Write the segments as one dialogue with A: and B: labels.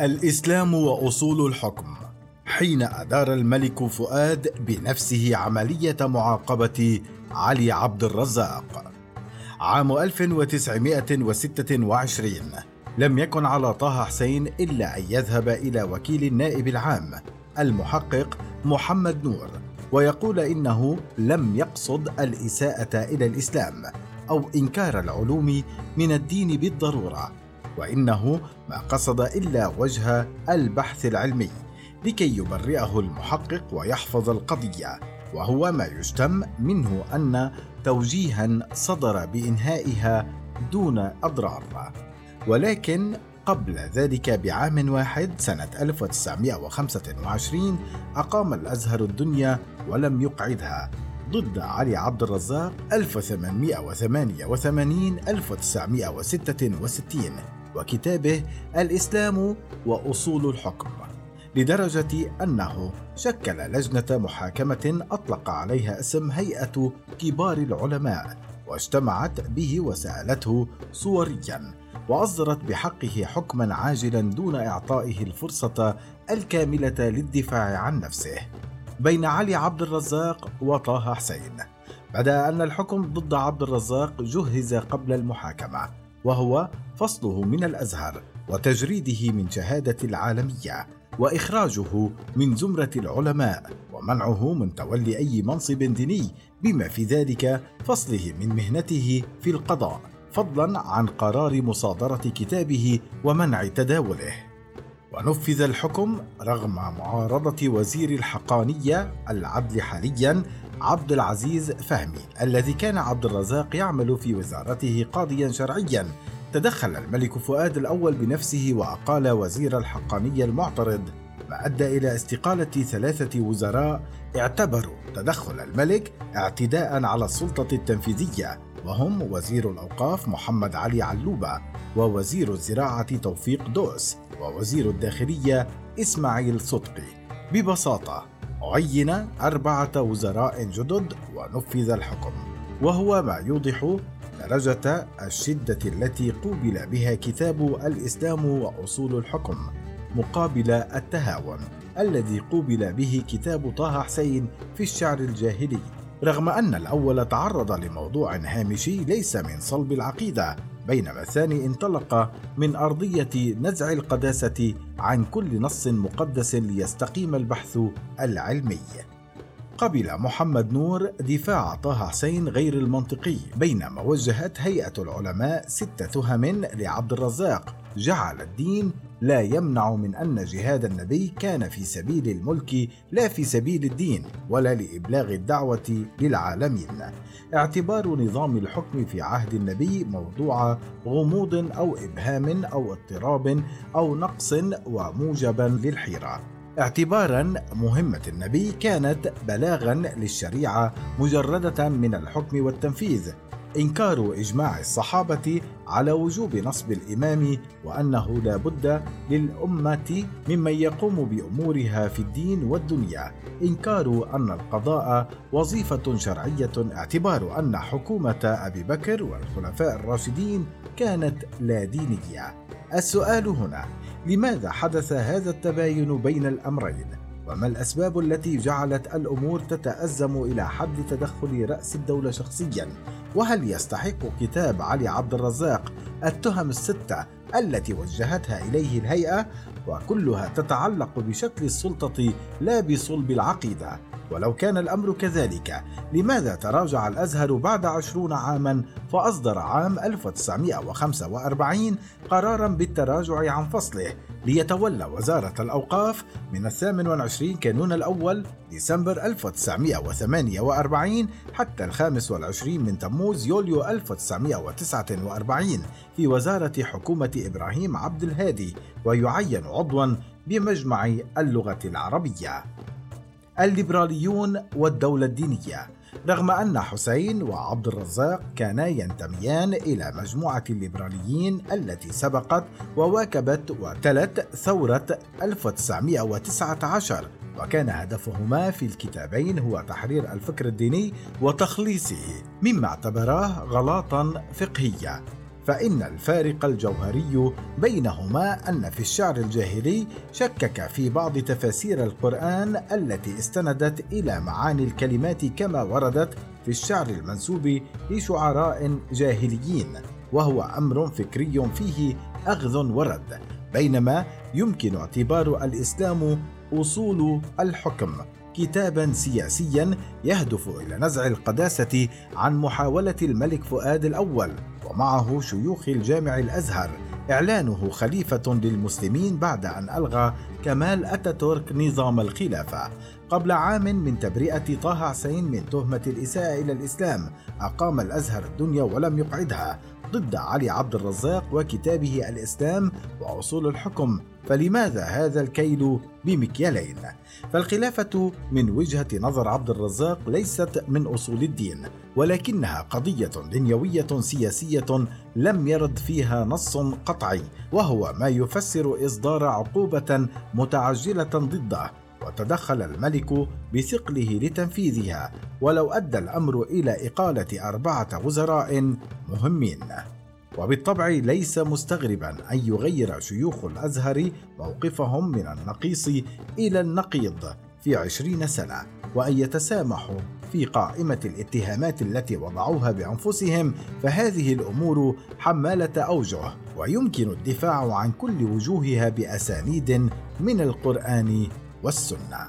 A: الإسلام وأصول الحكم حين أدار الملك فؤاد بنفسه عملية معاقبة علي عبد الرزاق. عام 1926 لم يكن على طه حسين إلا أن يذهب إلى وكيل النائب العام المحقق محمد نور ويقول إنه لم يقصد الإساءة إلى الإسلام أو إنكار العلوم من الدين بالضرورة. وإنه ما قصد إلا وجه البحث العلمي لكي يبرئه المحقق ويحفظ القضية وهو ما يشتم منه أن توجيها صدر بإنهائها دون أضرار. ولكن قبل ذلك بعام واحد سنة 1925 أقام الأزهر الدنيا ولم يقعدها ضد علي عبد الرزاق 1888 1966 وكتابه الإسلام وأصول الحكم لدرجة أنه شكل لجنة محاكمة أطلق عليها اسم هيئة كبار العلماء واجتمعت به وسألته صوريا وأصدرت بحقه حكما عاجلا دون إعطائه الفرصة الكاملة للدفاع عن نفسه. بين علي عبد الرزاق وطه حسين بدأ أن الحكم ضد عبد الرزاق جهز قبل المحاكمة. وهو فصله من الأزهر وتجريده من شهادة العالمية وإخراجه من زمرة العلماء ومنعه من تولي أي منصب ديني بما في ذلك فصله من مهنته في القضاء فضلا عن قرار مصادرة كتابه ومنع تداوله. ونفذ الحكم رغم معارضة وزير الحقانية العدل حاليا عبد العزيز فهمي الذي كان عبد الرزاق يعمل في وزارته قاضيا شرعيا. تدخل الملك فؤاد الأول بنفسه وأقال وزير الحقانية المعترض ما أدى إلى استقالة ثلاثة وزراء. اعتبروا تدخل الملك اعتداء على السلطة التنفيذية وهم وزير الأوقاف محمد علي علوبة ووزير الزراعة توفيق دوس ووزير الداخلية إسماعيل صدقي. ببساطة عين أربعة وزراء جدد ونفذ الحكم. وهو ما يوضح درجة الشدة التي قوبل بها كتاب الإسلام وأصول الحكم مقابل التهاون الذي قوبل به كتاب طه حسين في الشعر الجاهلي. رغم أن الأول تعرض لموضوع هامشي ليس من صلب العقيدة بينما الثاني انطلق من أرضية نزع القداسة عن كل نص مقدس ليستقيم البحث العلمي. قبل محمد نور دفاع طه حسين غير المنطقي بينما وجهت هيئة العلماء ست تهم لعبد الرزاق. جعل الدين لا يمنع من أن جهاد النبي كان في سبيل الملك لا في سبيل الدين ولا لإبلاغ الدعوة للعالمين. اعتبار نظام الحكم في عهد النبي موضوع غموض أو إبهام أو اضطراب أو نقص وموجبا للحيرة. اعتبارا مهمة النبي كانت بلاغا للشريعة مجردة من الحكم والتنفيذ إنكار إجماع الصحابة على وجوب نصب الإمام وأنه لا بد للأمة ممن يقوم بأمورها في الدين والدنيا. إنكار أن القضاء وظيفة شرعية اعتبار أن حكومة أبي بكر والخلفاء الراشدين كانت لا دينيه السؤال هنا لماذا حدث هذا التباين بين الأمرين؟ وما الأسباب التي جعلت الأمور تتأزم إلى حد تدخل رأس الدولة شخصيا؟ وهل يستحق كتاب علي عبد الرزاق التهم الستة التي وجهتها إليه الهيئة؟ وكلها تتعلق بشكل السلطة لا بصلب العقيدة. ولو كان الأمر كذلك. لماذا تراجع الأزهر بعد عشرون عاما فأصدر عام 1945 قرارا بالتراجع عن فصله ليتولى وزارة الأوقاف من الثامن والعشرين كانون الأول ديسمبر 1948 حتى الخامس والعشرين من تموز يوليو 1949 في وزارة حكومة إبراهيم عبد الهادي ويعين عضوا بمجمع اللغة العربية. الليبراليون والدولة الدينية رغم أن حسين وعبد الرزاق كانا ينتميان إلى مجموعة الليبراليين التي سبقت وواكبت وتلت ثورة 1919 وكان هدفهما في الكتابين هو تحرير الفكر الديني وتخليصه مما اعتبراه غلاطا فقهيا. فإن الفارق الجوهري بينهما أن في الشعر الجاهلي شكك في بعض تفاسير القرآن التي استندت إلى معاني الكلمات كما وردت في الشعر المنسوب لشعراء جاهليين وهو أمر فكري فيه أخذ ورد بينما يمكن اعتبار الإسلام أصول الحكم كتابا سياسيا يهدف إلى نزع القداسة عن محاولة الملك فؤاد الأول. ومعه شيوخ الجامع الأزهر. إعلانه خليفة للمسلمين بعد أن ألغى كمال أتاتورك نظام الخلافة. قبل عام من تبرئة طه حسين من تهمة الإساءة إلى الإسلام أقام الأزهر الدنيا ولم يقعدها. ضد علي عبد الرزاق وكتابه الإسلام وأصول الحكم فلماذا هذا الكيل بمكيالين؟ فالخلافة من وجهة نظر عبد الرزاق ليست من أصول الدين ولكنها قضية دنيوية سياسية لم يرد فيها نص قطعي وهو ما يفسر إصدار عقوبة متعجلة ضده وتدخل الملك بثقله لتنفيذها ولو أدى الأمر إلى إقالة أربعة وزراء مهمين. وبالطبع ليس مستغربا أن يغير شيوخ الأزهر موقفهم من النقيص إلى النقيض في عشرين سنة وأن يتسامحوا في قائمة الاتهامات التي وضعوها بأنفسهم فهذه الأمور حمالة أوجه ويمكن الدفاع عن كل وجوهها بأسانيد من القرآن والسنة.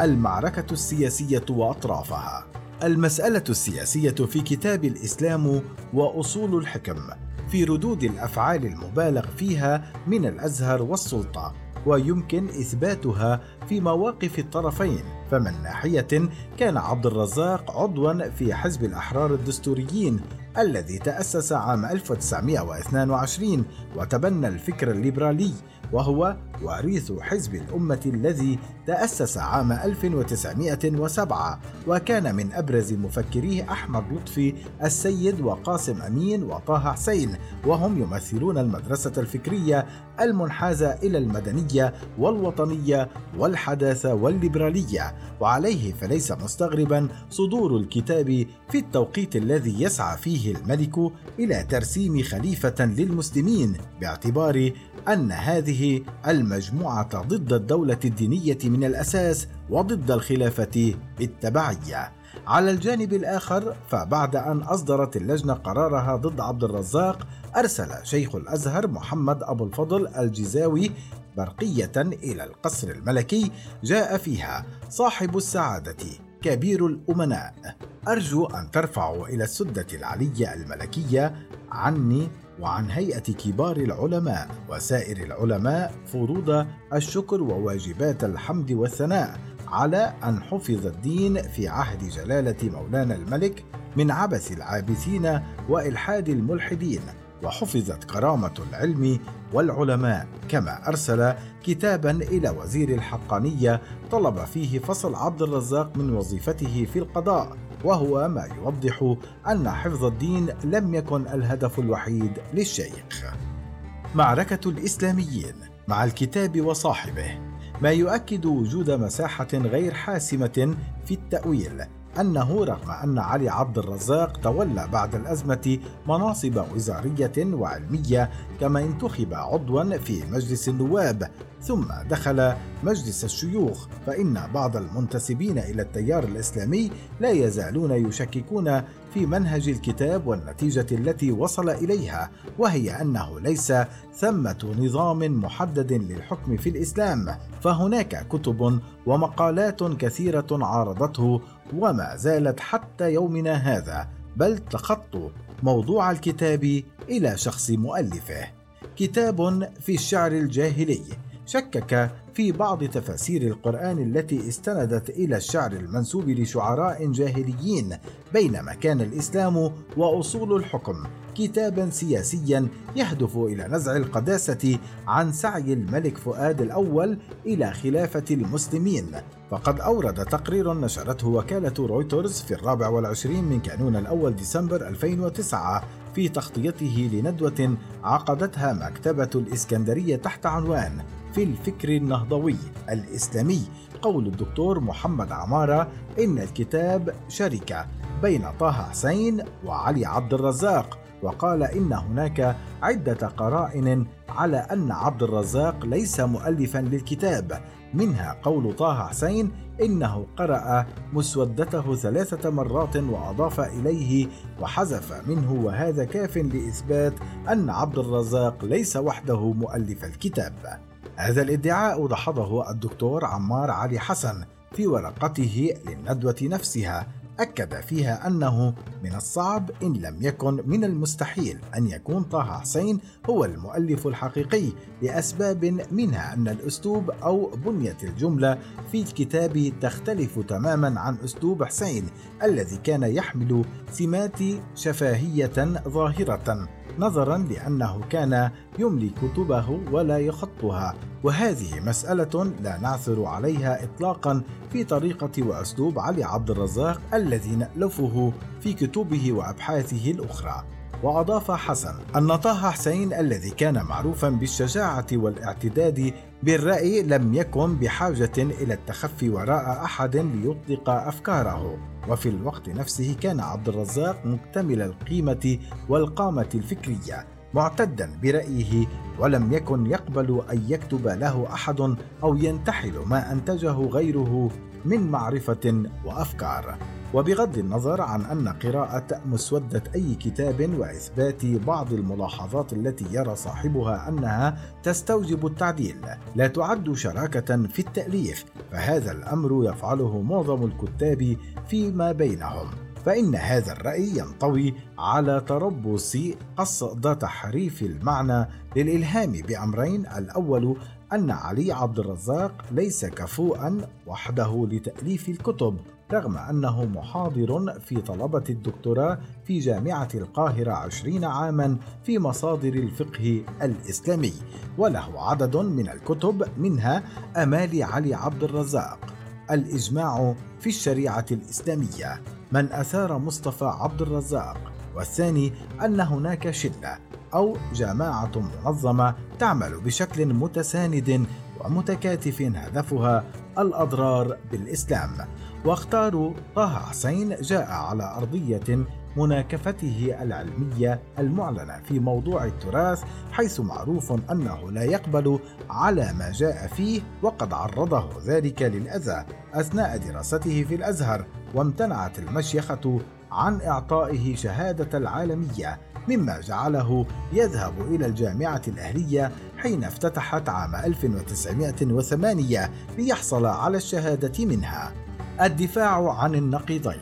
A: المعركة السياسية وأطرافها. المسألة السياسية في كتاب الإسلام وأصول الحكم في ردود الأفعال المبالغ فيها من الأزهر والسلطة ويمكن إثباتها في مواقف الطرفين. فمن ناحية كان عبد الرزاق عضوا في حزب الأحرار الدستوريين الذي تأسس عام 1922 وتبنى الفكر الليبرالي وهو وريث حزب الأمة الذي تأسس عام 1907 وكان من أبرز مفكريه أحمد لطفي السيد وقاسم أمين وطه حسين وهم يمثلون المدرسة الفكرية المنحازة إلى المدنية والوطنية والحداثة والليبرالية. وعليه فليس مستغربا صدور الكتاب في التوقيت الذي يسعى فيه الملك إلى ترسيم خليفة للمسلمين باعتبار أن هذه المجموعة ضد الدولة الدينية من الأساس وضد الخلافة بالتبعية. على الجانب الآخر فبعد أن أصدرت اللجنة قرارها ضد عبد الرزاق أرسل شيخ الأزهر محمد أبو الفضل الجزاوي برقية إلى القصر الملكي جاء فيها صاحب السعادة كبير الأمناء أرجو أن ترفعوا إلى السدة العلية الملكية عني وعن هيئة كبار العلماء وسائر العلماء فروض الشكر وواجبات الحمد والثناء على أن حفظ الدين في عهد جلالة مولانا الملك من عبث العابثين وإلحاد الملحدين وحفظت كرامة العلم والعلماء. كما أرسل كتابا إلى وزير الحقانية طلب فيه فصل عبد الرزاق من وظيفته في القضاء. وهو ما يوضح أن حفظ الدين لم يكن الهدف الوحيد للشيخ. معركة الإسلاميين مع الكتاب وصاحبه ما يؤكد وجود مساحة غير حاسمة في التأويل أنه رغم أن علي عبد الرزاق تولى بعد الأزمة مناصب وزارية وعلمية كما انتخب عضوا في مجلس النواب ثم دخل مجلس الشيوخ فإن بعض المنتسبين إلى التيار الإسلامي لا يزالون يشككون في منهج الكتاب والنتيجة التي وصل إليها وهي أنه ليس ثمة نظام محدد للحكم في الإسلام فهناك كتب ومقالات كثيرة عارضته وما زالت حتى يومنا هذا بل تخطوا موضوع الكتاب إلى شخص مؤلفه. كتاب في الشعر الجاهلي. شكك في بعض تفاسير القرآن التي استندت إلى الشعر المنسوب لشعراء جاهليين بينما كان الإسلام وأصول الحكم كتابا سياسيا يهدف إلى نزع القداسة عن سعي الملك فؤاد الأول إلى خلافة المسلمين. فقد أورد تقرير نشرته وكالة رويترز في الرابع والعشرين من كانون الأول ديسمبر 2009 في تغطيته لندوة عقدتها مكتبة الإسكندرية تحت عنوان في الفكر النهضوي الإسلامي. قول الدكتور محمد عمارة إن الكتاب شركة بين طه حسين وعلي عبد الرزاق. وقال إن هناك عدة قرائن على أن عبد الرزاق ليس مؤلفا للكتاب. منها قول طه حسين إنه قرأ مسودته ثلاثة مرات وأضاف إليه وحذف منه وهذا كاف لإثبات أن عبد الرزاق ليس وحده مؤلف الكتاب. هذا الادعاء دحضه الدكتور عمار علي حسن في ورقته للندوة نفسها. أكد فيها أنه من الصعب إن لم يكن من المستحيل أن يكون طه حسين هو المؤلف الحقيقي لأسباب منها أن الأسلوب أو بنية الجملة في الكتاب تختلف تماما عن أسلوب حسين الذي كان يحمل سمات شفاهية ظاهرة. نظرا لأنه كان يملي كتبه ولا يخطها وهذه مسألة لا نعثر عليها اطلاقا في طريقة وأسلوب علي عبد الرزاق الذي نألفه في كتبه وأبحاثه الأخرى. وأضاف حسن أن طه حسين الذي كان معروفا بالشجاعة والاعتداد بالرأي لم يكن بحاجة إلى التخفي وراء أحد ليطلق أفكاره. وفي الوقت نفسه كان عبد الرزاق مكتمل القيمة والقامة الفكرية معتدا برأيه ولم يكن يقبل أن يكتب له أحد أو ينتحل ما أنتجه غيره من معرفة وأفكار. وبغض النظر عن أن قراءة مسودة أي كتاب وإثبات بعض الملاحظات التي يرى صاحبها أنها تستوجب التعديل لا تعد شراكة في التأليف فهذا الأمر يفعله معظم الكتاب فيما بينهم. فإن هذا الرأي ينطوي على تربص قصد تحريف المعنى للإلهام بأمرين الأول أن علي عبد الرزاق ليس كفوءا وحده لتأليف الكتب رغم أنه محاضر في طلبة الدكتوراه في جامعة القاهرة عشرين عاما في مصادر الفقه الإسلامي وله عدد من الكتب منها أمال علي عبد الرزاق. الإجماع في الشريعة الإسلامية. من أثار مصطفى عبد الرزاق. والثاني أن هناك شلة أو جماعة منظمة تعمل بشكل متساند ومتكاتف هدفها الأضرار بالإسلام. واختاروا طه حسين جاء على أرضية مناكفته العلمية المعلنة في موضوع التراث حيث معروف أنه لا يقبل على ما جاء فيه وقد عرضه ذلك للأذى أثناء دراسته في الأزهر وامتنعت المشيخة عن إعطائه شهادة العالمية مما جعله يذهب إلى الجامعة الأهلية حين افتتحت عام 1908 ليحصل على الشهادة منها. الدفاع عن النقيضين.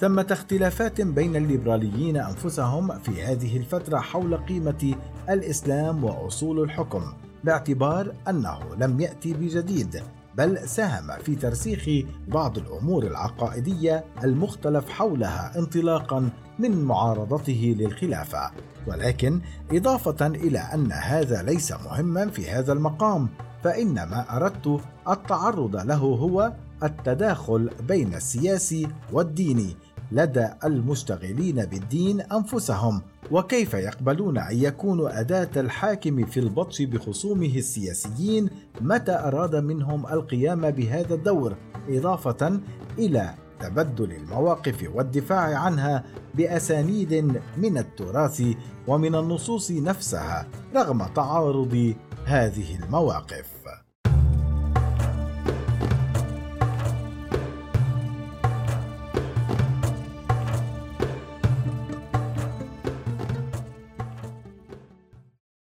A: ثمة اختلافات بين الليبراليين أنفسهم في هذه الفترة حول قيمة الإسلام وأصول الحكم باعتبار أنه لم يأتي بجديد بل ساهم في ترسيخ بعض الأمور العقائدية المختلف حولها انطلاقا من معارضته للخلافة. ولكن إضافة إلى أن هذا ليس مهما في هذا المقام فإن ما أردت التعرض له هو التداخل بين السياسي والديني لدى المشتغلين بالدين أنفسهم وكيف يقبلون أن يكونوا أداة الحاكم في البطش بخصومه السياسيين؟ متى أراد منهم القيام بهذا الدور؟ إضافة إلى تبدل المواقف والدفاع عنها بأسانيد من التراث ومن النصوص نفسها رغم تعارض هذه المواقف.